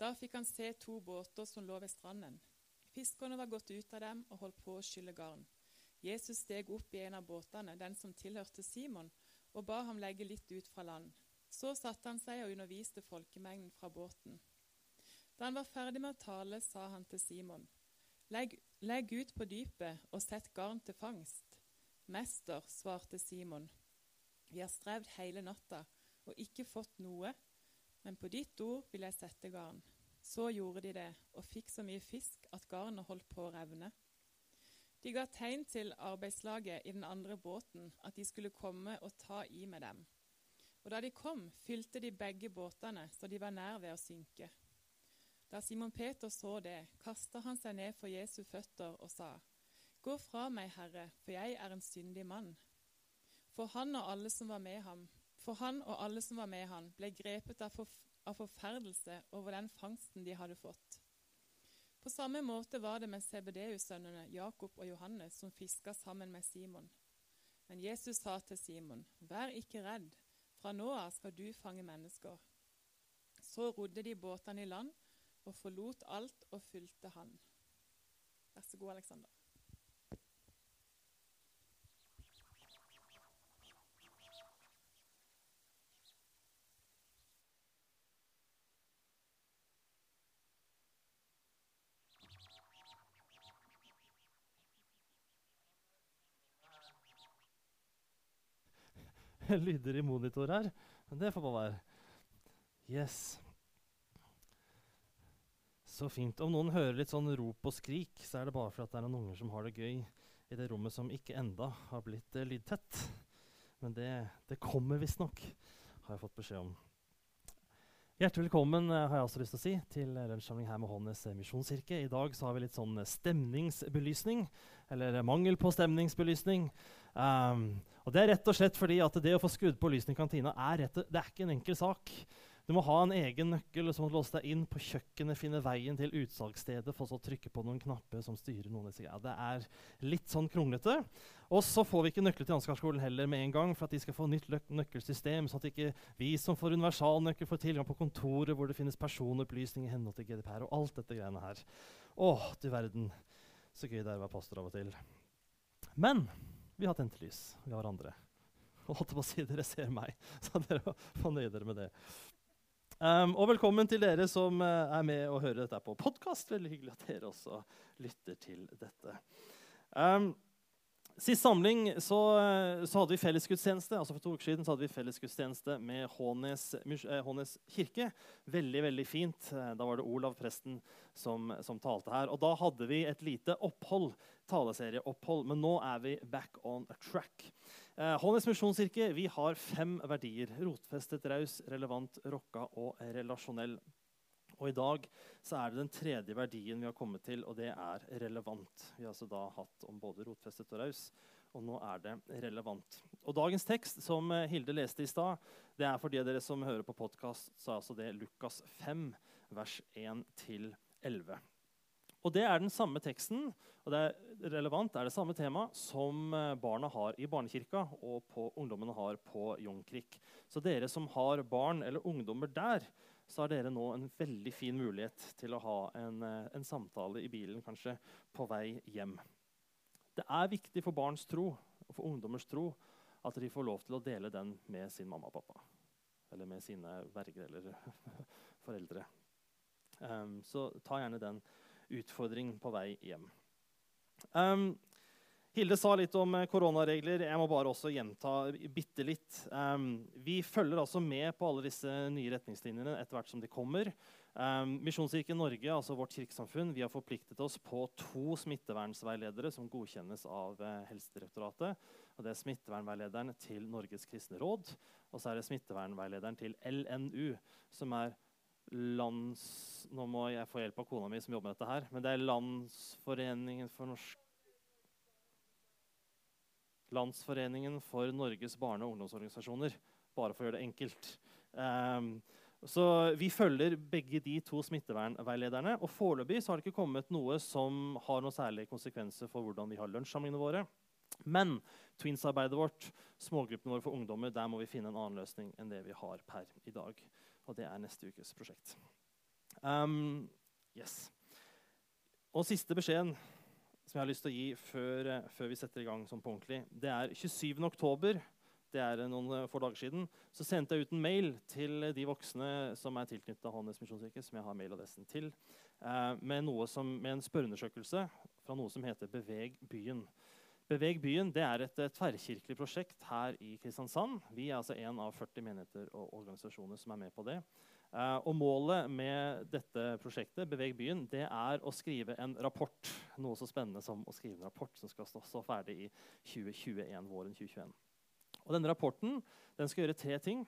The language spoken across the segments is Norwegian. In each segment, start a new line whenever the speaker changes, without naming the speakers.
Da fikk han se to båter som lå ved stranden. Fiskerne var gått ut av dem og holdt på å skylle garn. Jesus steg opp i en av båtene, den som tilhørte Simon, og ba ham legge litt ut fra land. Så satte han seg og underviste folkemengden fra båten. Da han var ferdig med å tale, sa han til Simon, legg, legg ut på dypet og sett garn til fangst. Mester, svarte Simon, vi har strevd hele natta og ikke fått noe, men på ditt ord vil jeg sette garn. Så gjorde de det, og fikk så mye fisk at garnet holdt på å revne. De ga tegn til arbeidslaget i den andre båten at de skulle komme og ta i med dem. Og da de kom, fylte de begge båtene så de var nær ved å synke. Da Simon Peter så det, kasta han seg ned for Jesu føtter og sa, Gå fra meg, Herre, for jeg er en syndig mann. For han og alle som var med ham, for han og alle som var med han, ble grepet av, forf av forferdelse over den fangsten de hadde fått. På samme måte var det med CBDU-sønnene Jakob og Johannes som fiska sammen med Simon. Men Jesus sa til Simon, Vær ikke redd, fra nå av skal du fange mennesker. Så rodde de båtene i land og forlot alt og fulgte han. Vær så god, Aleksander.
lyder i monitor her. Men det får bare være. Yes. Så fint. Om noen hører litt sånn rop og skrik, så er det bare fordi det er noen unger som har det gøy i det rommet som ikke enda har blitt eh, lydtett. Men det, det kommer visstnok, har jeg fått beskjed om. Hjertelig velkommen eh, har jeg også lyst til å si, til lunsjsamling her med Hånes misjonskirke. I dag så har vi litt sånn stemningsbelysning, eller mangel på stemningsbelysning. Um, og Det er rett og slett fordi at det å få skrudd på lysene i kantina er, rett, det er ikke en enkel sak. Du må ha en egen nøkkel som må låse deg inn på kjøkkenet, finne veien til utsalgsstedet, for så trykke på noen knapper som styrer noen disse Det er litt sånn kronglete. Og så får vi ikke nøkler til Ansgarskolen heller med en gang, for at de skal få nytt nøkkelsystem, sånn at ikke vi som får universalnøkkel, får tilgang på kontoret hvor det finnes personopplysninger i henhold til GDPR og alt dette greiene her. Å, du verden. Så gøy det er å være pastor av og til. Men vi har tent lys. Vi har andre. Holdt på å si, Dere ser meg, så dere får nøye dere med det. Um, og velkommen til dere som uh, er med og hører dette på podkast. Veldig hyggelig at dere også lytter til dette. Um, Sist samling så, eh, så, hadde vi fellesgudstjeneste altså for to uker siden så hadde vi fellesgudstjeneste med Hånes, eh, Hånes, kirke. Veldig veldig fint. Da var det Olav, presten, som, som, talte her. Og Da hadde vi et lite opphold, taleserieopphold, men nå er vi back on track. Eh, Hånes misjonskirke vi har fem verdier. Rotfestet, raus, relevant, rocka og relasjonell. Og I dag så er det den tredje verdien vi har kommet til, og det er relevant. Vi har altså da hatt om både rotfestet og raus, og nå er det relevant. Og Dagens tekst som eh, Hilde leste i stad, det er for de av dere som hører på podkast, så er altså det Lukas 5, vers 1-11. Og Det er den samme teksten og det er relevant, det er det samme tema som eh, barna har i barnekirka og på, ungdommene har på Jonkrik. Så dere som har barn eller ungdommer der, så har dere nå en veldig fin mulighet til å ha en, eh, en, samtale i bilen kanskje på vei hjem. Det er viktig for barns tro og for ungdommers tro at de får lov til å dele den med sin mamma og pappa. Eller med sine verger eller foreldre. Um, så ta gjerne den utfordringen på vei hjem. Um, Hilde sa litt om eh, koronaregler. Jeg må bare også gjenta bitte litt. Um, vi følger altså med på alle disse nye retningslinjene etter hvert som de kommer. Um, Misjonskirken Norge, altså vårt kirkesamfunn, vi har forpliktet oss på to smittevernveiledere som godkjennes av uh, Helsedirektoratet. Og det er smittevernveilederen til Norges kristne råd og så er det smittevernveilederen til LNU, som er lands... Nå må jeg få hjelp av kona mi, som jobber med dette her. Men det er Landsforeningen for norsk Landsforeningen for Norges barne- og ungdomsorganisasjoner. Bare for å gjøre det enkelt. Um, så Vi følger begge de to smittevernveilederne. og Foreløpig har det ikke kommet noe som har noen særlige konsekvenser for hvordan vi har lunsjsamlingene våre. Men Twins-arbeidet vårt, smågruppene våre for ungdommer, der må vi finne en annen løsning enn det vi har per i dag. Og det er neste ukes prosjekt. Um, yes. Og siste beskjeden som jeg har lyst til å gi før, eh, før vi setter i gang sånn på ordentlig, det er 27. oktober. Det er noen eh, få dager siden. Så sendte jeg ut en mail til de voksne som er tilknyttet Hånes misjonskirke, som jeg har mailadressen til, eh, med, som, med, en spørreundersøkelse fra noe som heter Beveg byen. Beveg byen det er et tverrkirkelig prosjekt her i Kristiansand. Vi er altså en av 40 menigheter og organisasjoner som er med på det. Uh, og Målet med dette prosjektet Beveg byen, det er å skrive en rapport. Noe så spennende som å skrive en rapport som skal stå, stå ferdig i 2021, våren 2021. Og denne Rapporten den skal gjøre tre ting.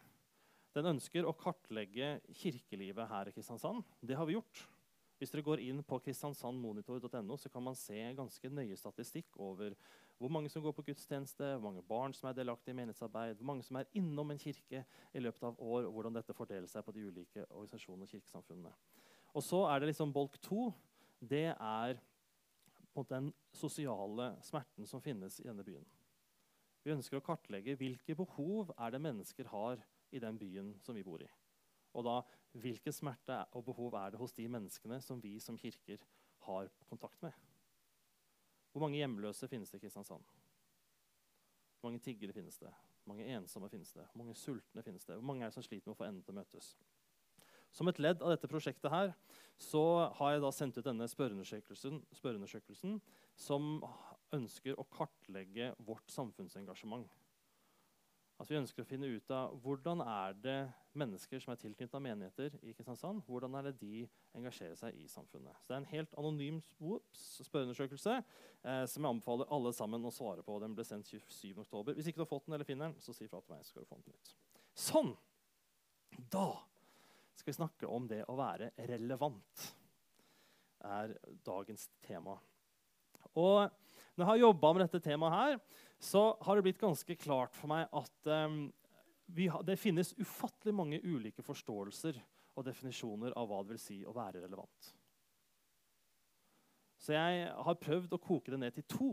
Den ønsker å kartlegge kirkelivet her i Kristiansand. Det har vi gjort. Hvis dere går inn på kristiansandmonitor.no, så kan man se ganske nøye statistikk over hvor mange som går på gudstjeneste, hvor mange barn som er delaktige i menighetsarbeid, hvor mange som er innom en kirke i løpet av år, og hvordan dette fordeler seg på de ulike organisasjonene og kirkesamfunnene. Og så er det liksom bolk to. Det er den sosiale smerten som finnes i denne byen. Vi ønsker å kartlegge hvilke behov er det mennesker har i den byen som vi bor i. Og da, hvilken smerte og behov er det hos de menneskene som vi som kirker har kontakt med. Hvor mange hjemløse finnes det i Kristiansand? Hvor mange tiggere finnes det? Hvor mange ensomme finnes det? Hvor mange sultne finnes det? Hvor mange er det som sliter med å få endene til å møtes? Som et ledd av dette prosjektet her, så har jeg da sendt ut denne spørreundersøkelsen, spørreundersøkelsen som ønsker å kartlegge vårt samfunnsengasjement. Altså vi ønsker å finne ut av Hvordan er det mennesker som er tilknyttet menigheter i Kristiansand, hvordan er det de engasjerer seg i samfunnet? Så Det er en helt anonym spørreundersøkelse eh, som jeg anbefaler alle sammen å svare på. Den ble sendt 27.10. Hvis ikke du har fått den eller finner den, så si fra til meg. så skal du få den nytt. Sånn! Da skal vi snakke om det å være relevant. er dagens tema. Og når jeg har jobba med dette temaet her, så har det blitt ganske klart for meg at um, ha, det finnes ufattelig mange ulike forståelser og definisjoner av hva det vil si å være relevant. Så jeg har prøvd å koke det ned til to.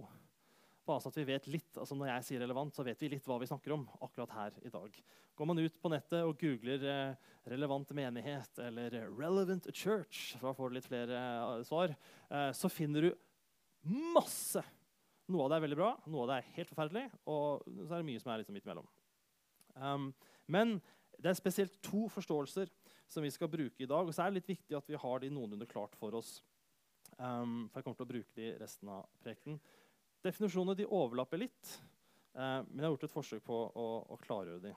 Bare så at vi vet litt, altså Når jeg sier relevant, så vet vi litt hva vi snakker om akkurat her i dag. Går man ut på nettet og googler eh, 'relevant menighet' eller 'relevant church', for får du litt flere eh, svar, eh, så finner du masse noe av det er veldig bra, noe av det er helt forferdelig, og så er det mye som er liksom midt imellom. Um, men det er spesielt to forståelser som vi skal bruke i dag. Og så er det litt viktig at vi har de noenlunde klart for oss. Um, for jeg kommer til å bruke de resten av prekenen. Definisjonene de overlapper litt, uh, men jeg har gjort et forsøk på å, å klargjøre de.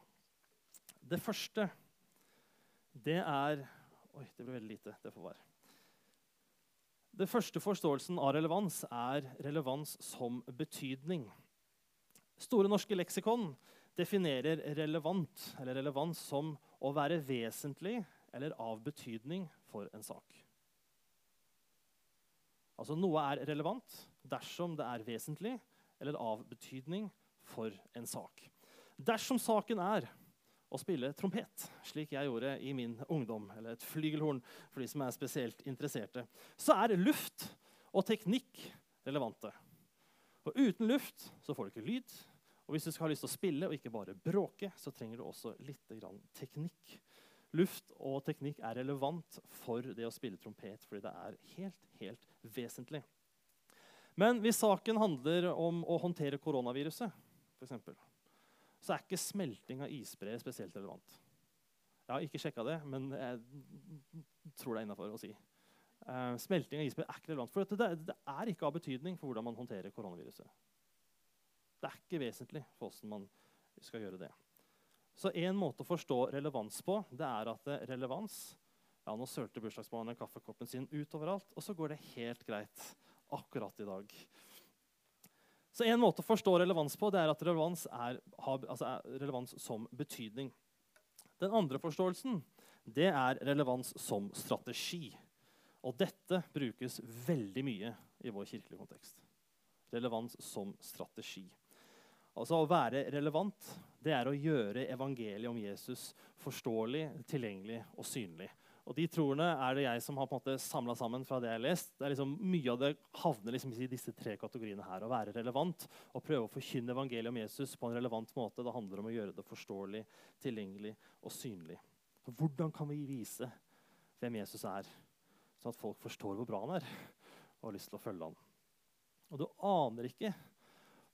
Det første, det er Oi, det ble veldig lite. Det får være. Den første forståelsen av relevans er relevans som betydning. Store norske leksikon definerer relevant, eller relevans som å være vesentlig eller av betydning for en sak. Altså Noe er relevant dersom det er vesentlig eller av betydning for en sak. Dersom saken er å spille trompet, slik jeg gjorde i min ungdom, eller et flygelhorn for de som er spesielt interesserte, så er luft og teknikk relevante. Og uten luft så får du ikke lyd. Og hvis du skal ha lyst til å spille og ikke bare bråke, så trenger du også litt teknikk. Luft og teknikk er relevant for det å spille trompet, fordi det er helt, helt vesentlig. Men hvis saken handler om å håndtere koronaviruset, eksempel, så er ikke smelting av isbreer spesielt relevant. Jeg har ikke sjekka det, men jeg tror det er innafor å si. Uh, smelting av isbreer er ikke relevant. For det, det, er ikke av betydning for hvordan man håndterer koronaviruset. Det er ikke vesentlig for hvordan man skal gjøre det. Så en måte å forstå relevans på, det er at relevans ja, Nå sølte bursdagsbarnet kaffekoppen sin ut overalt, og så går det helt greit akkurat i dag. Så En måte å forstå relevans på det er at relevans er, altså er relevans som betydning. Den andre forståelsen det er relevans som strategi. Og dette brukes veldig mye i vår kirkelige kontekst. Relevans som strategi. Altså Å være relevant det er å gjøre evangeliet om Jesus forståelig, tilgjengelig og synlig. Og De troene er det jeg som har på samla sammen. fra det jeg har lest. Det er liksom, mye av det havner liksom i disse tre kategoriene her. Å være relevant og prøve å forkynne evangeliet om Jesus på en relevant måte. Det handler om å gjøre det forståelig, tilgjengelig og synlig. Hvordan kan vi vise hvem Jesus er, sånn at folk forstår hvor bra han er og har lyst til å følge han. Og du aner ikke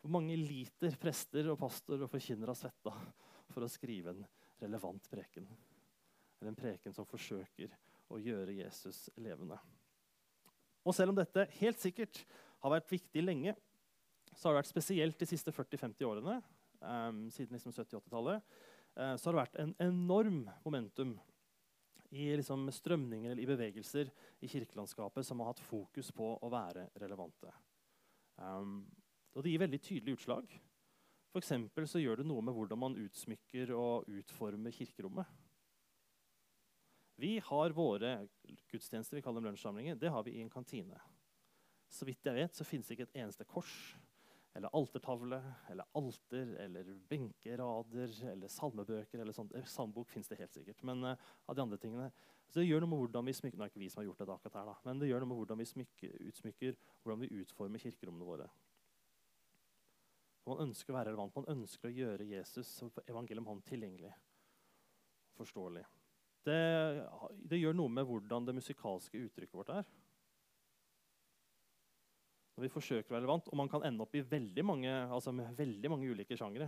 hvor mange liter prester og pastor og forkynnere har svetta for å skrive en relevant preken. Eller en preken som forsøker å gjøre Jesus levende. Og selv om dette helt sikkert har vært viktig lenge, så har det vært spesielt de siste 40-50 årene, um, siden liksom 70-80-tallet, uh, så har det vært en enorm momentum i liksom, strømninger eller i bevegelser i kirkelandskapet som har hatt fokus på å være relevante. Um, og det gir veldig tydelige utslag. For så gjør det noe med hvordan man utsmykker og utformer kirkerommet. Vi har våre gudstjenester vi kaller dem lunsjsamlinger, det har vi i en kantine. Så vidt jeg vet, så finnes det ikke et eneste kors eller altertavle eller alter eller benkerader eller salmebøker. eller sånt. Salmebok fins det helt sikkert. Men uh, av de andre tingene, så det gjør noe med hvordan vi smykker, Nå er ikke vi som har gjort det akkurat her, da, men det gjør noe med hvordan vi smykker, utsmykker, hvordan vi utformer kirkerommene våre. Man ønsker å være relevant. Man ønsker å gjøre Jesus og evangeliet om ham tilgjengelig. Forståelig. Det, det gjør noe med hvordan det musikalske uttrykket vårt er når vi forsøker å være relevant. Og man kan ende opp i veldig mange, altså med veldig mange ulike sjangere.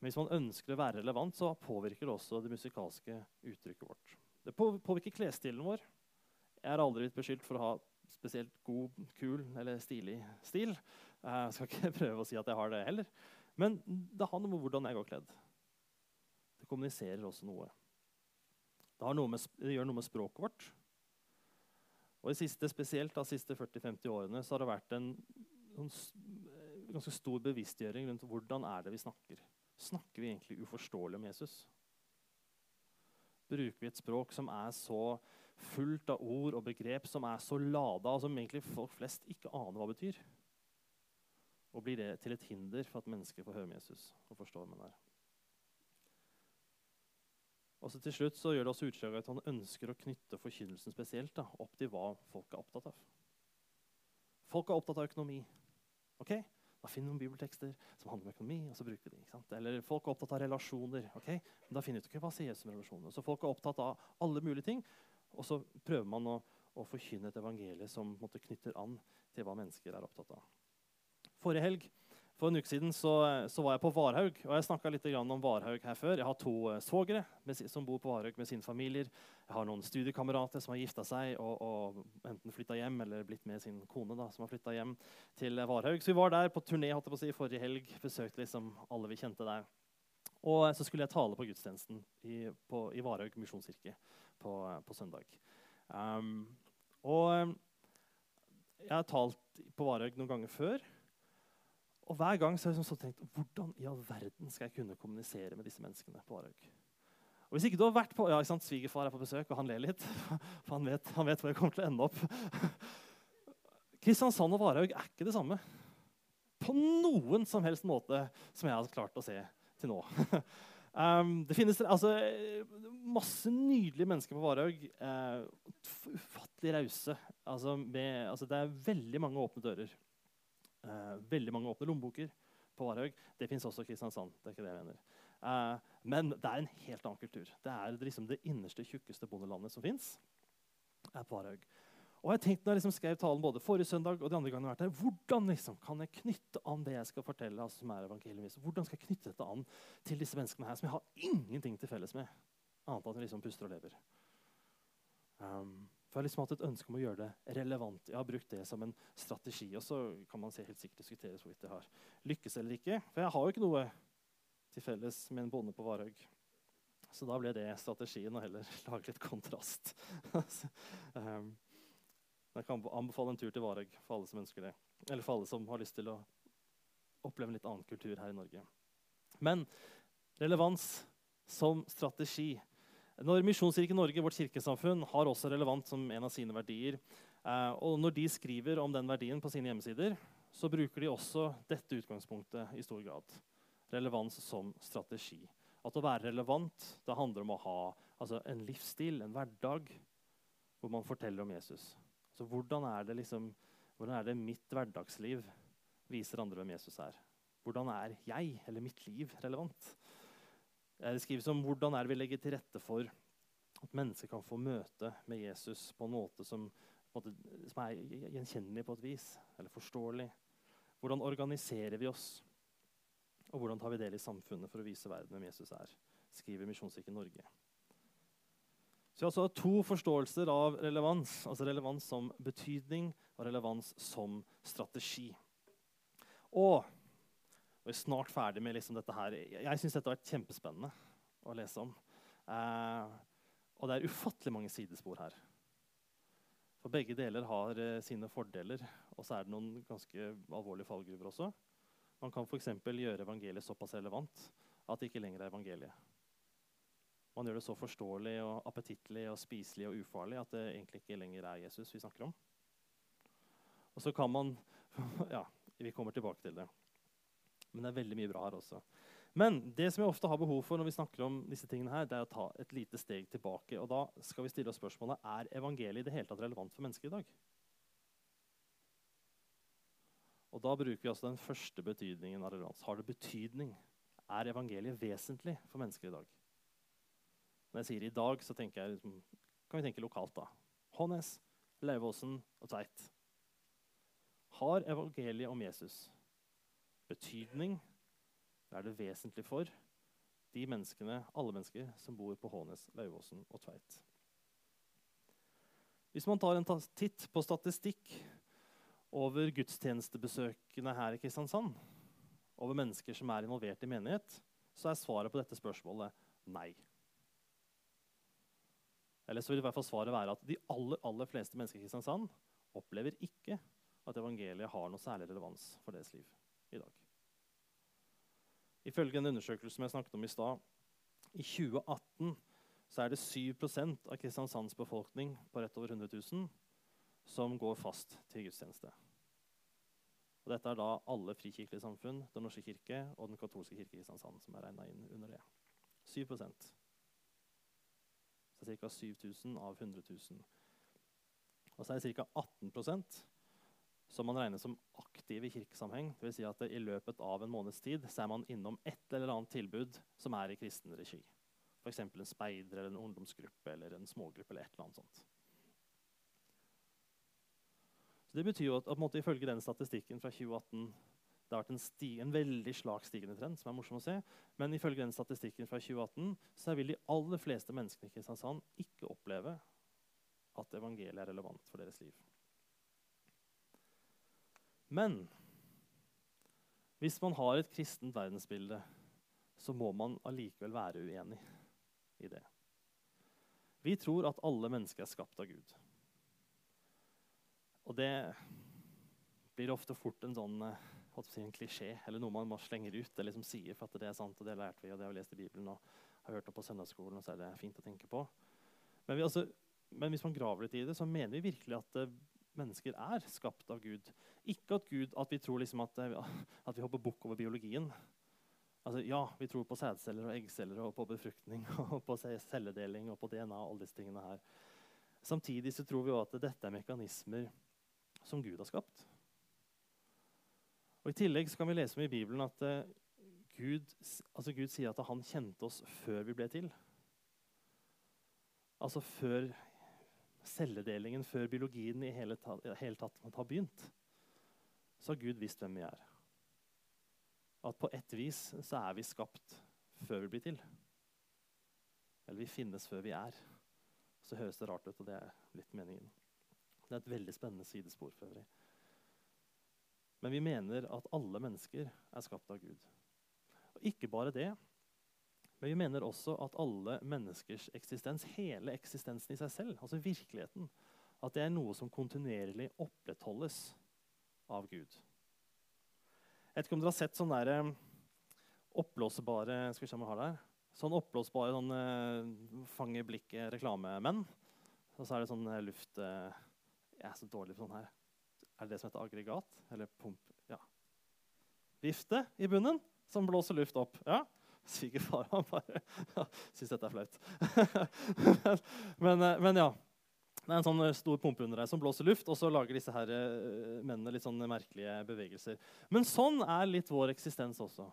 Men hvis man ønsker å være relevant, så påvirker det også det musikalske uttrykket vårt. Det påvirker klesstilen vår. Jeg har aldri blitt beskyldt for å ha spesielt god, kul eller stilig stil. Jeg skal ikke prøve å si at jeg har det heller. Men det har noe med hvordan jeg går kledd. Det kommuniserer også noe. Det, med, det gjør noe med språket vårt. Og i siste, spesielt de siste 40-50 årene så har det vært en, en, ganske stor bevisstgjøring rundt hvordan er det vi snakker. Snakker vi egentlig uforståelig om Jesus? Bruker vi et språk som er så fullt av ord og begrep som er så lada, og som egentlig folk flest ikke aner hva betyr? Og blir det til et hinder for at mennesker får høre om Jesus og forstå hvem han er? Og så til slutt så gjør det også utslag at han ønsker å knytte forkynnelsen spesielt da, opp til hva folk er opptatt av. Folk er opptatt av økonomi. Ok, Da finner vi noen bibeltekster som handler om økonomi. og så bruker vi det, Eller folk er opptatt av relasjoner. ok, men da finner vi ut okay, hva sier Jesus om relasjoner. Så Folk er opptatt av alle mulige ting, og så prøver man å, å forkynne et evangelie som måtte, knytter an til hva mennesker er opptatt av. Forrige helg for en uke siden så, så var jeg på Varhaug. og Jeg snakka litt om Varhaug her før. Jeg har to uh, svogere som bor på Varhaug med sine familier. Jeg har noen studiekamerater som har gifta seg og, og enten flytta hjem eller blitt med sin kone. da, som har flyttet hjem til Varhaug. Så vi var der på turné på si, forrige helg. Besøkte liksom alle vi kjente der. Og så skulle jeg tale på gudstjenesten i, på, i Varhaug misjonskirke på, på, søndag. Um, og jeg har talt på Varhaug noen ganger før. Og hver gang så har jeg liksom tenkt hvordan i all verden skal jeg kunne kommunisere med disse menneskene på Varhaug? Og hvis ikke du har vært på, ja, ikke sant, Svigerfar er på besøk, og han ler litt. For han vet, han vet hvor jeg kommer til å ende opp. Kristiansand og Varhaug er ikke det samme på noen som helst måte som jeg har klart å se til nå. Um, det finnes altså, masse nydelige mennesker på Varhaug. Uh, ufattelig rause. Altså, altså, det er veldig mange åpne dører. Uh, veldig mange åpne lommeboker på Varhaug. Det fins også i Kristiansand. det er ikke det jeg mener. Eh, men det er en helt annen kultur. Det er liksom det innerste, tjukkeste bondelandet som fins. Og jeg tenkte når jeg liksom skrev talen både forrige søndag og de andre gangene jeg har vært her, hvordan liksom kan jeg knytte an det jeg skal fortelle, altså som er evangeliet Hvordan skal jeg knytte dette an til disse menneskene her som jeg har ingenting til felles med, annet enn at de liksom puster og lever? Um, for jeg har liksom hatt et ønske om å gjøre det relevant. Jeg har brukt det som en strategi. Og så kan man helt sikkert diskutere hvorvidt jeg har lykkes eller ikke. For jeg har jo ikke noe til felles med en bonde på Varhaug. Så da ble det strategien å heller lage litt kontrast. um, jeg kan anbefale en tur til Varhaug for alle som ønsker det. Eller for alle som har lyst til å oppleve en litt annen kultur her i Norge. Men relevans som strategi når Misjonskirken Norge, vårt kirkesamfunn, har også relevant som en av sine verdier. Eh, og når de skriver om den verdien på sine hjemmesider, så bruker de også dette utgangspunktet i stor grad. Relevans som strategi. At å være relevant det handler om å ha altså, en livsstil, en hverdag, hvor man forteller om Jesus. Så hvordan er det, liksom, hvordan er det mitt hverdagsliv viser andre hvem Jesus er? Hvordan er jeg eller mitt liv relevant? Det skrives om hvordan er vi legger til rette for At mennesker kan få møte med Jesus på en måte som, på en måte, som er gjenkjennelig på et vis, eller forståelig. Hvordan organiserer vi oss? Og hvordan tar vi del i samfunnet for å vise verden hvem Jesus er? skriver Misjonskirken Norge. Så jeg har altså to forståelser av relevans. Altså relevans som betydning og relevans som strategi. Og er snart ferdig med liksom dette her. Jeg syns dette har vært kjempespennende å lese om. Eh, og det er ufattelig mange sidespor her. For begge deler har eh, sine fordeler, og så er det noen ganske alvorlige fallgruver også. Man kan f.eks. gjøre evangeliet såpass relevant at det ikke lenger er evangeliet. Man gjør det så forståelig og appetittlig og spiselig og ufarlig at det egentlig ikke lenger er Jesus vi snakker om. Og så kan man Ja, vi kommer tilbake til det. Men det er veldig mye bra her også. Men det som jeg ofte har behov for når vi snakker om disse tingene her, det er å ta et lite steg tilbake. Og da skal vi stille oss spørsmålet er evangeliet i det hele tatt relevant for mennesker i dag. Og da bruker vi altså den første betydningen av relevans. Har det betydning? Er evangeliet vesentlig for mennesker i dag? Når jeg sier i dag, så tenker jeg, liksom, kan vi tenke lokalt. da. Hånes, Lauvåsen og Tveit. Har evangeliet om Jesus betydning? Er det vesentlig for de menneskene, alle mennesker som bor på Hånes, Lauvåsen og Tveit? Hvis man tar en titt på statistikk over gudstjenestebesøkene her i Kristiansand, over mennesker som er involvert i menighet, så er svaret på dette spørsmålet nei. Eller så vil i hvert fall svaret være at de aller, aller fleste mennesker i Kristiansand opplever ikke at evangeliet har noe særlig relevans for deres liv i dag. Ifølge undersøkelse som jeg snakket om i stad, i 2018 så er det 7% av Kristiansands befolkning på rett over 100 000 som går fast til gudstjeneste. Og dette er da alle frikirkelige samfunn, Den norske kirke og Den katolske kirke i Kristiansand, som er inn under det. 7% så ca. 7000 av 100 000. Og så er det ca. 18 som man regner som aktiv i kirkesammenheng. Dvs. Si at i løpet av en måneds tid så er man innom et eller annet tilbud som er i kristen regi. F.eks. en speider, eller en ungdomsgruppe eller en smågruppe. eller et eller annet sånt. Så Det betyr jo at, at ifølge den statistikken fra 2018 det har vært en, sti, en veldig slak stigende trend, som er morsom å se. Men ifølge den statistikken fra 2018 så vil de aller fleste menneskene i Kristiansand ikke oppleve at evangeliet er relevant for deres liv. Men hvis man har et kristent verdensbilde, så må man allikevel være uenig i det. Vi tror at alle mennesker er skapt av Gud. Og det blir ofte fort en sånn eh, en klisjé eller noe man slenger ut eller liksom sier for at det er sant, og det lærte vi, og det har vi lest i Bibelen og har hørt det på søndagsskolen. og så er det fint å tenke på. Men, vi, altså, men hvis man graver litt i det, så mener vi virkelig at uh, mennesker er skapt av Gud. Ikke at, Gud, at vi tror liksom at, uh, at vi hopper bukk over biologien. Altså, ja, vi tror på sædceller og eggceller og på befruktning og på celledeling og på DNA. og alle disse tingene her. Samtidig så tror vi at dette er mekanismer som Gud har skapt. Og I tillegg kan vi lese om i Bibelen at uh, Gud, altså Gud, sier at han kjente oss før vi ble til. Altså før celledelingen, før biologien i hele, tatt, hele tatt har begynt. Så har Gud visst hvem vi er. At på ett vis så er vi skapt før vi blir til. Eller vi finnes før vi er. Så høres det rart ut, og det er litt meningen. Det er et veldig spennende sidespor. for øvrig. Men vi mener at alle mennesker er skapt av Gud. Og ikke bare det, men vi mener også at alle menneskers eksistens, hele eksistensen i seg selv, altså virkeligheten, at det er noe som kontinuerlig opprettholdes av Gud. Jeg vet ikke om dere har sett sånne der, eh, oppblåsbare skal vi se om jeg har der, sånn oppblåsbare sånn, uh, fange blikket-reklamemenn. Og så er det sånn uh, luft Jeg er så dårlig på sånn her. Er det det som heter aggregat? Eller pump? Ja. Vifte i bunnen som blåser luft opp. Ja. Svigerfar han bare ja, syns dette er flaut. men, eh, men, ja. Det er en sånn eh, stor pumpe under deg som blåser luft, og så lager disse her uh, mennene litt sånn merkelige bevegelser. Men sånn er litt vår eksistens også.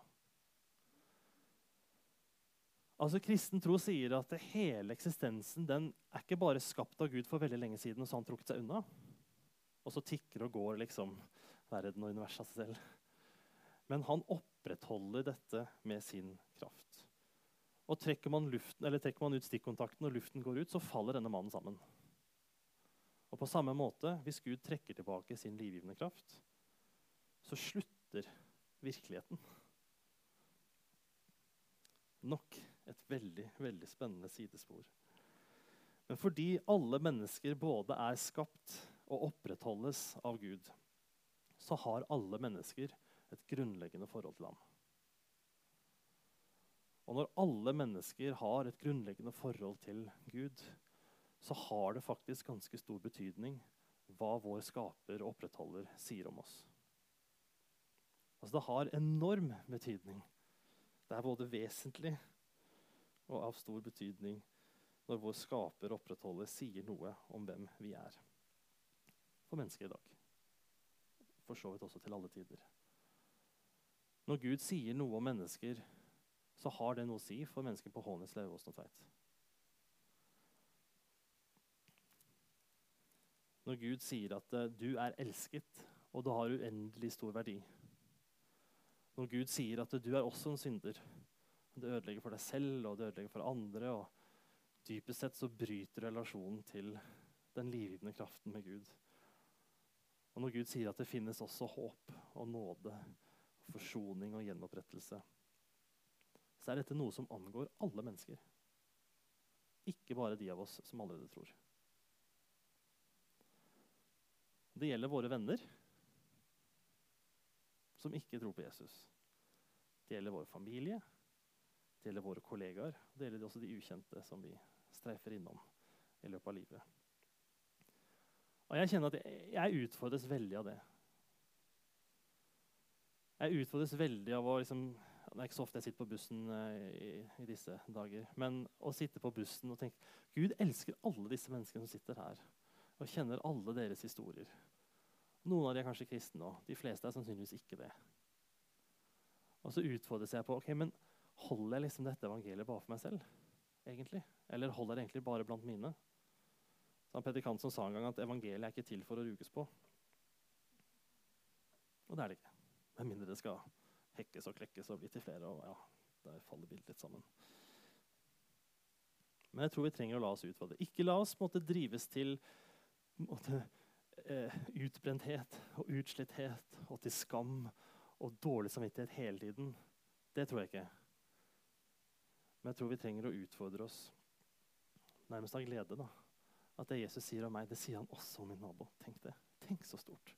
Altså, Kristen tro sier at hele eksistensen den er ikke bare skapt av Gud for veldig lenge siden, og så har han trukket seg unna. Og så tikker og går liksom verden og universet av seg selv. Men han opprettholder dette med sin kraft. Og trekker man, luften, trekker man ut stikkontakten og luften går ut, så faller denne mannen sammen. Og på samme måte, hvis Gud trekker tilbake sin livgivende kraft, så slutter virkeligheten. Nok et veldig, veldig spennende sidespor. Men fordi alle mennesker både er skapt og opprettholdes av Gud, så har alle mennesker et grunnleggende forhold til ham. Og når alle mennesker har et grunnleggende forhold til Gud, så har det faktisk ganske stor betydning hva vår skaper og opprettholder sier om oss. Altså Det har enorm betydning. Det er både vesentlig og av stor betydning når vår skaper og opprettholder sier noe om hvem vi er. For mennesker i dag. For så vidt også til alle tider. Når Gud sier noe om mennesker, så har det noe å si for mennesker på Hånes, Lauvåsen og Tveit. Når Gud sier at uh, du er elsket, og du har uendelig stor verdi. Når Gud sier at du er også en synder, det ødelegger for deg selv og det ødelegger for andre. og Dypest sett så bryter relasjonen til den livgivende kraften med Gud. Og når Gud sier at det finnes også håp og nåde, forsoning og gjenopprettelse, så er dette noe som angår alle mennesker. Ikke bare de av oss som allerede tror. Det gjelder våre venner som ikke tror på Jesus. Det gjelder vår familie, det gjelder våre kollegaer. Det gjelder også de ukjente som vi streifer innom i løpet av livet. Og Jeg kjenner at jeg, jeg utfordres veldig av det. Jeg utfordres veldig av å liksom, Det er ikke så ofte jeg sitter på bussen uh, i, i, disse dager. Men å sitte på bussen og tenke Gud elsker alle disse menneskene som sitter her. Og kjenner alle deres historier. Noen av de er kanskje kristne òg. De fleste er sannsynligvis ikke det. Og så utfordres jeg på ok, men Holder jeg liksom dette evangeliet bare for meg selv? egentlig? Eller holder jeg det egentlig bare blant mine? Så han Predikant som sa en gang at evangeliet er ikke til for å rukes på. Og det er det ikke. Med mindre det skal hekkes og klekkes og bli til flere. og ja, Der faller bildet litt sammen. Men jeg tror vi trenger å la oss utfordre. Ikke la oss måtte drives til måtte, eh, utbrenthet og utslitthet og til skam og dårlig samvittighet hele tiden. Det tror jeg ikke. Men jeg tror vi trenger å utfordre oss nærmest av glede. da. At det Jesus sier om meg, det sier han også om min nabo. Tenk det. Tenk så stort.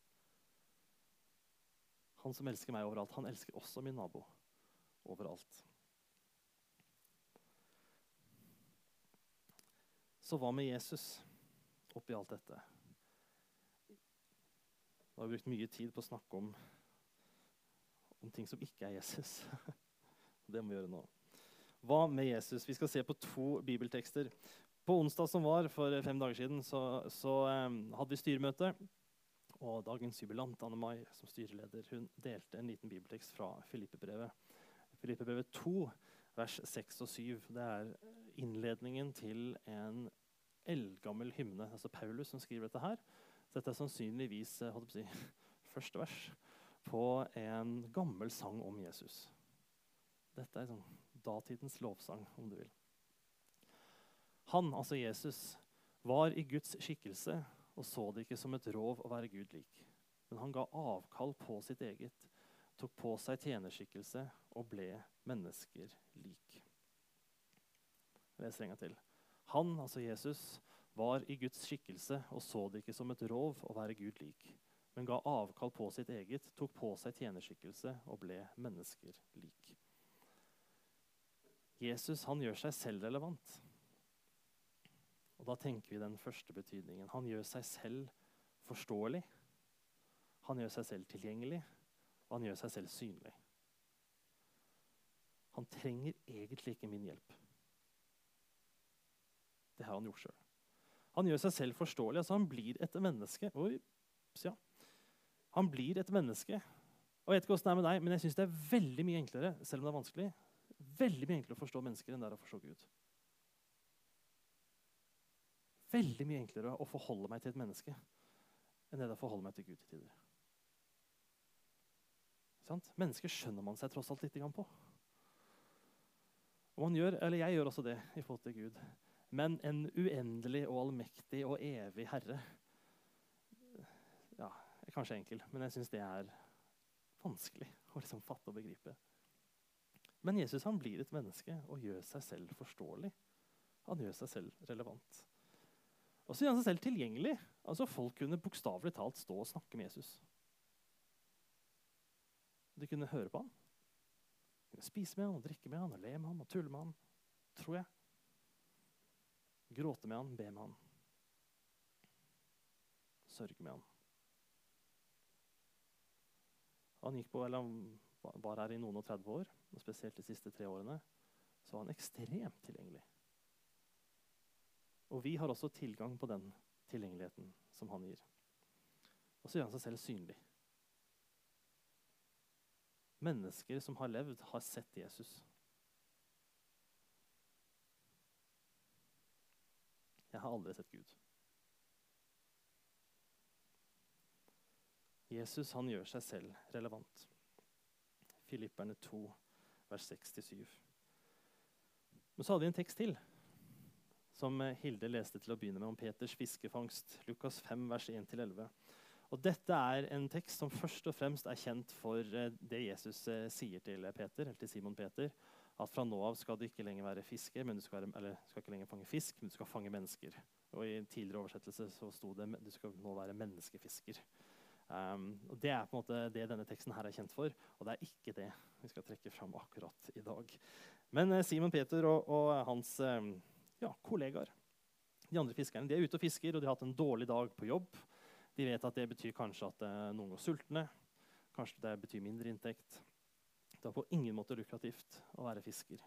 Han som elsker meg overalt, han elsker også min nabo overalt. Så hva med Jesus oppi alt dette? Vi har brukt mye tid på å snakke om, om ting som ikke er Jesus. det må vi gjøre nå. Hva med Jesus? Vi skal se på to bibeltekster. På onsdag som var for fem dager siden, så, så um, hadde vi styremøte. Og dagens jubilant, Anne Mai, som styreleder, hun delte en liten bibeltekst fra Filippebrevet. Filippebrevet 2, vers 6 og 7. Det er innledningen til en eldgammel hymne. Altså Paulus som skriver dette her. Dette er sannsynligvis eh, si, første vers på en gammel sang om Jesus. Dette er sånn datidens lovsang, om du vil. Han, altså Jesus, var i Guds skikkelse og så det ikke som et rov å være Gud lik. Men han ga avkall på sitt eget, tok på seg tjenerskikkelse og ble mennesker lik. Jeg leser en gang til. Han, altså Jesus, var i Guds skikkelse og så det ikke som et rov å være Gud lik, men ga avkall på sitt eget, tok på seg tjenerskikkelse og ble mennesker lik. Jesus han gjør seg selv relevant. Og Da tenker vi den første betydningen. Han gjør seg selv forståelig. Han gjør seg selv tilgjengelig, og han gjør seg selv synlig. Han trenger egentlig ikke min hjelp. Det har han gjort sjøl. Han gjør seg selv forståelig. altså Han blir et menneske. Oi, ja. Han blir et menneske. Og Jeg vet ikke det er med deg, men jeg syns det er veldig mye enklere selv om det er vanskelig, veldig mye enklere å forstå mennesker enn det er å forstå Gud. Veldig mye enklere å forholde meg til et menneske enn det er å forholde meg til Gud til tider. Sant? Mennesker skjønner man seg tross alt litt på. Og gjør, Jeg gjør også det i forhold til Gud. Men en uendelig og allmektig og evig Herre ja, er kanskje enkel, men jeg syns det er vanskelig å liksom fatte og begripe. Men Jesus han blir et menneske og gjør seg selv forståelig. Han gjør seg selv relevant. Og så gjør han seg selv tilgjengelig. Altså Folk kunne bokstavelig talt stå og snakke med Jesus. De kunne høre på ham. De kunne spise med ham, og drikke med ham, og le med ham og tulle med ham. Tror jeg. Gråte med ham, be med ham. Sørge med ham. Han gikk på, eller han var her i noen og 30 år, og spesielt de siste tre årene. Så var han ekstremt tilgjengelig. Og vi har også tilgang på den tilgjengeligheten som han gir. Og så gjør han seg selv synlig. Mennesker som har levd, har sett Jesus. Jeg har aldri sett Gud. Jesus han gjør seg selv relevant. Filipperne 2, vers 6-7. Men så hadde vi en tekst til, som Hilde leste til å begynne med, om Peters fiskefangst. Lukas 5, vers 1-11. Og Dette er en tekst som først og fremst er kjent for eh, det Jesus eh, sier til Peter, eller til Simon Peter. At fra nå av skal du ikke lenger være fisker, men du skal, være, eller, skal ikke lenger fange fisk, men du skal fange mennesker. Og I tidligere oversettelse så sto det du skal nå være menneskefisker. Um, og Det er på en måte det denne teksten her er kjent for, og det er ikke det vi skal trekke fram akkurat i dag. Men Simon Peter og, og hans um, ja, kollegaer, de andre fiskerne, de er ute og fisker, og de har hatt en dårlig dag på jobb. De vet at det betyr kanskje at uh, noen går sultne. Kanskje det betyr mindre inntekt. Det er på ingen måte lukrativt å være fisker.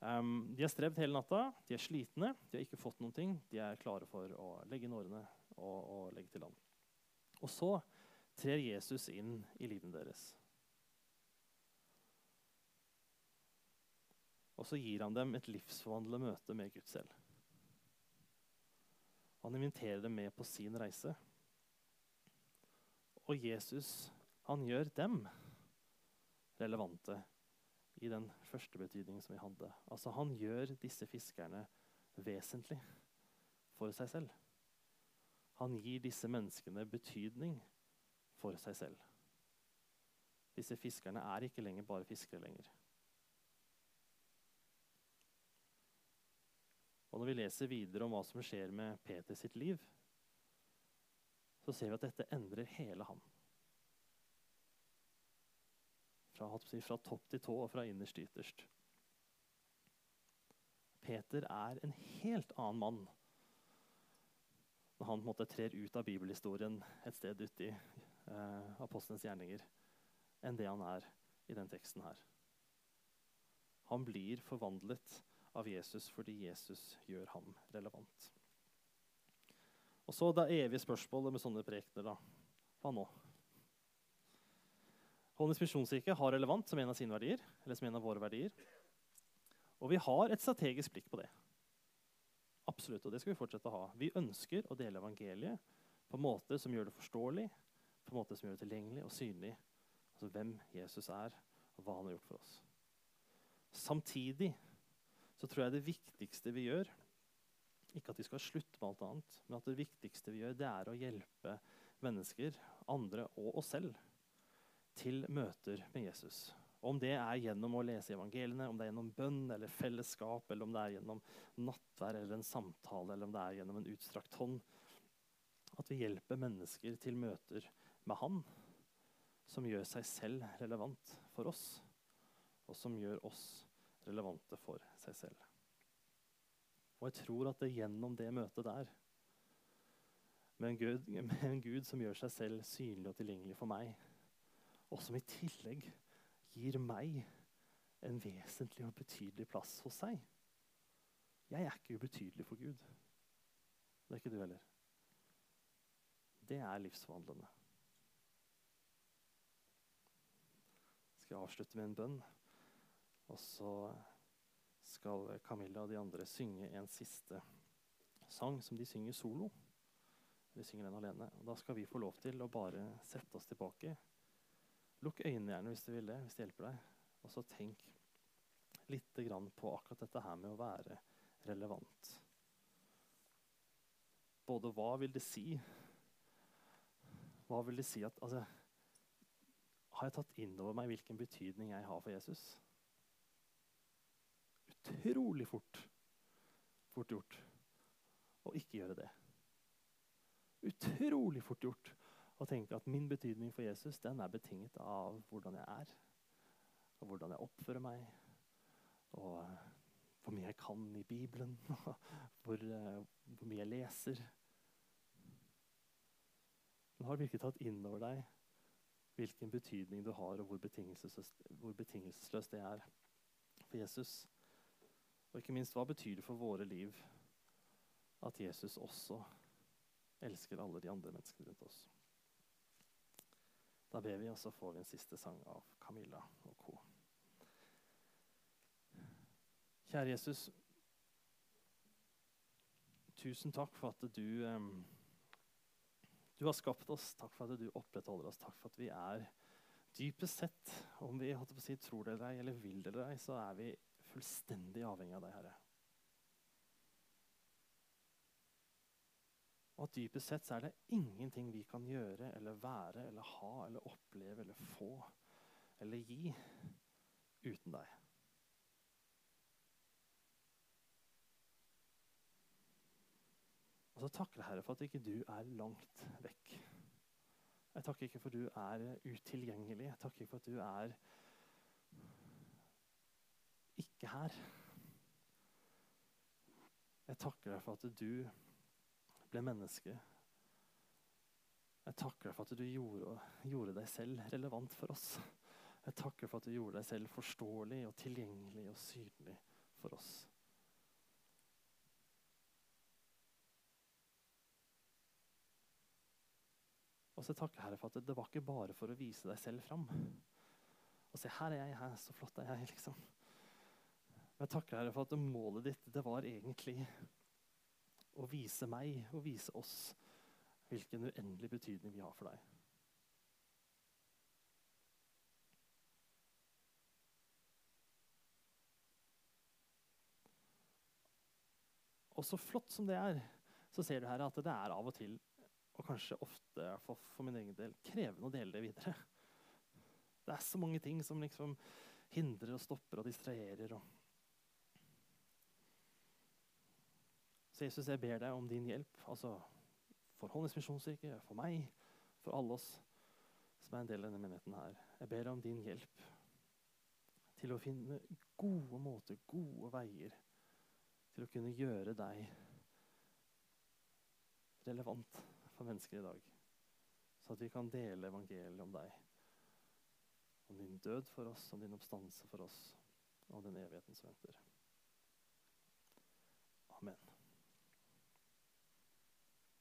Um, de har strevd hele natta, de er slitne, de har ikke fått noen ting. De er klare for å legge inn årene og, og legge til land. Og så trer Jesus inn i livet deres. Og så gir han dem et livsforvandlende møte med Gud selv. Han inviterer dem med på sin reise. Og Jesus, han gjør dem relevante i den første betydningen som vi hadde. Altså Han gjør disse fiskerne vesentlig for seg selv. Han gir disse menneskene betydning for seg selv. Disse fiskerne er ikke lenger bare fiskere lenger. Og Når vi leser videre om hva som skjer med Peter sitt liv, så ser vi at dette endrer hele ham. Fra, fra topp til tå og fra innerst til ytterst. Peter er en helt annen mann når han måte, trer ut av bibelhistorien et sted uti eh, apostelens gjerninger, enn det han er i den teksten her. Han blir forvandlet av Jesus fordi Jesus gjør ham relevant. Og så det evige spørsmålet med sånne prekener, da. Hva nå? Håndens misjonskirke har relevant som en av sine verdier, eller som en av våre verdier. Og vi har et strategisk blikk på det. Absolutt, og det skal vi fortsette å ha. Vi ønsker å dele evangeliet på en måte som gjør det forståelig, på en måte som gjør det tilgjengelig og synlig. Altså hvem Jesus er, og hva han har gjort for oss. Samtidig så tror jeg det viktigste vi gjør, ikke at vi skal slutte med alt annet, men at det viktigste vi gjør, det er å hjelpe mennesker, andre og oss selv, til møter med Jesus. Om det er gjennom å lese evangeliene, om det er gjennom bønn eller fellesskap, eller om det er gjennom nattvær eller en samtale, eller om det er gjennom en utstrakt hånd. At vi hjelper mennesker til møter med Han, som gjør seg selv relevant for oss, og som gjør oss relevante for seg selv. Og jeg tror at det gjennom det møtet der, med en, Gud, med en Gud som gjør seg selv synlig og tilgjengelig for meg, og som i tillegg gir meg en vesentlig og betydelig plass hos seg Jeg er ikke ubetydelig for Gud. Det er ikke du heller. Det er livsforvandlende. Skal jeg avslutte med en bønn? Og så skal Camilla og de andre synge en siste sang som de synger solo. De synger den alene. Og da skal vi få lov til å bare sette oss tilbake. Lukk øynene gjerne hvis du vil det, hvis det hjelper deg. Og så tenk litt på akkurat dette her med å være relevant. Både hva vil det si Hva vil det si at altså, Har jeg tatt inn over meg hvilken betydning jeg har for Jesus? Utrolig fort, fort gjort å ikke gjøre det. Utrolig fort gjort å tenke at min betydning for Jesus den er betinget av hvordan jeg er, og hvordan jeg oppfører meg, og uh, hvor mye jeg kan i Bibelen, hvor, uh, hvor mye jeg leser. Men har virkelig tatt inn over deg hvilken betydning du har, og hvor betingelsesløst, hvor betingelsesløst det er for Jesus? Og ikke minst, hva betyr det for våre liv at Jesus også elsker alle de andre menneskene rundt oss? Da ber vi, og så får vi en siste sang av Camilla og co. Kjære Jesus. Tusen takk for at du, um, du har skapt oss. Takk for at du opprettholder oss. Takk for at vi er dypest sett, om vi si, tror det eller ei, eller vil det eller ei, så er vi fullstendig avhengig av deg, Herre. Og at dypest sett så er det ingenting vi kan gjøre eller være eller ha eller oppleve eller få eller gi uten deg. Og så takker jeg Herre for at ikke du er langt vekk. Jeg takker ikke for at du er utilgjengelig. Jeg takker ikke for at du er ikke her. Jeg takker deg for at du ble menneske. Jeg takker deg for at du gjorde, gjorde, deg selv relevant for oss. Jeg takker for at du gjorde deg selv forståelig og tilgjengelig og synlig for oss. Og så takker Herre for at det var ikke bare for å vise deg selv fram. Og se, her er jeg, her, så flott er jeg, liksom. Jeg takker Herre for at målet ditt det var egentlig å vise meg og vise oss hvilken uendelig betydning vi har for deg. Og så flott som det er, så ser du her at det er av og til, og kanskje ofte for, for min egen del, krevende å dele det videre. Det er så mange ting som liksom hindrer og stopper og distraherer. og Så Jesus, jeg ber deg om din hjelp. altså For Håndens misjonskirke, for meg, for alle oss som er en del av denne menigheten her. Jeg ber deg om din hjelp til å finne gode måter, gode veier, til å kunne gjøre deg relevant for mennesker i dag. Så at vi kan dele evangeliet om deg. Om din død for oss, om din oppstandelse for oss, og den evigheten som venter. Amen.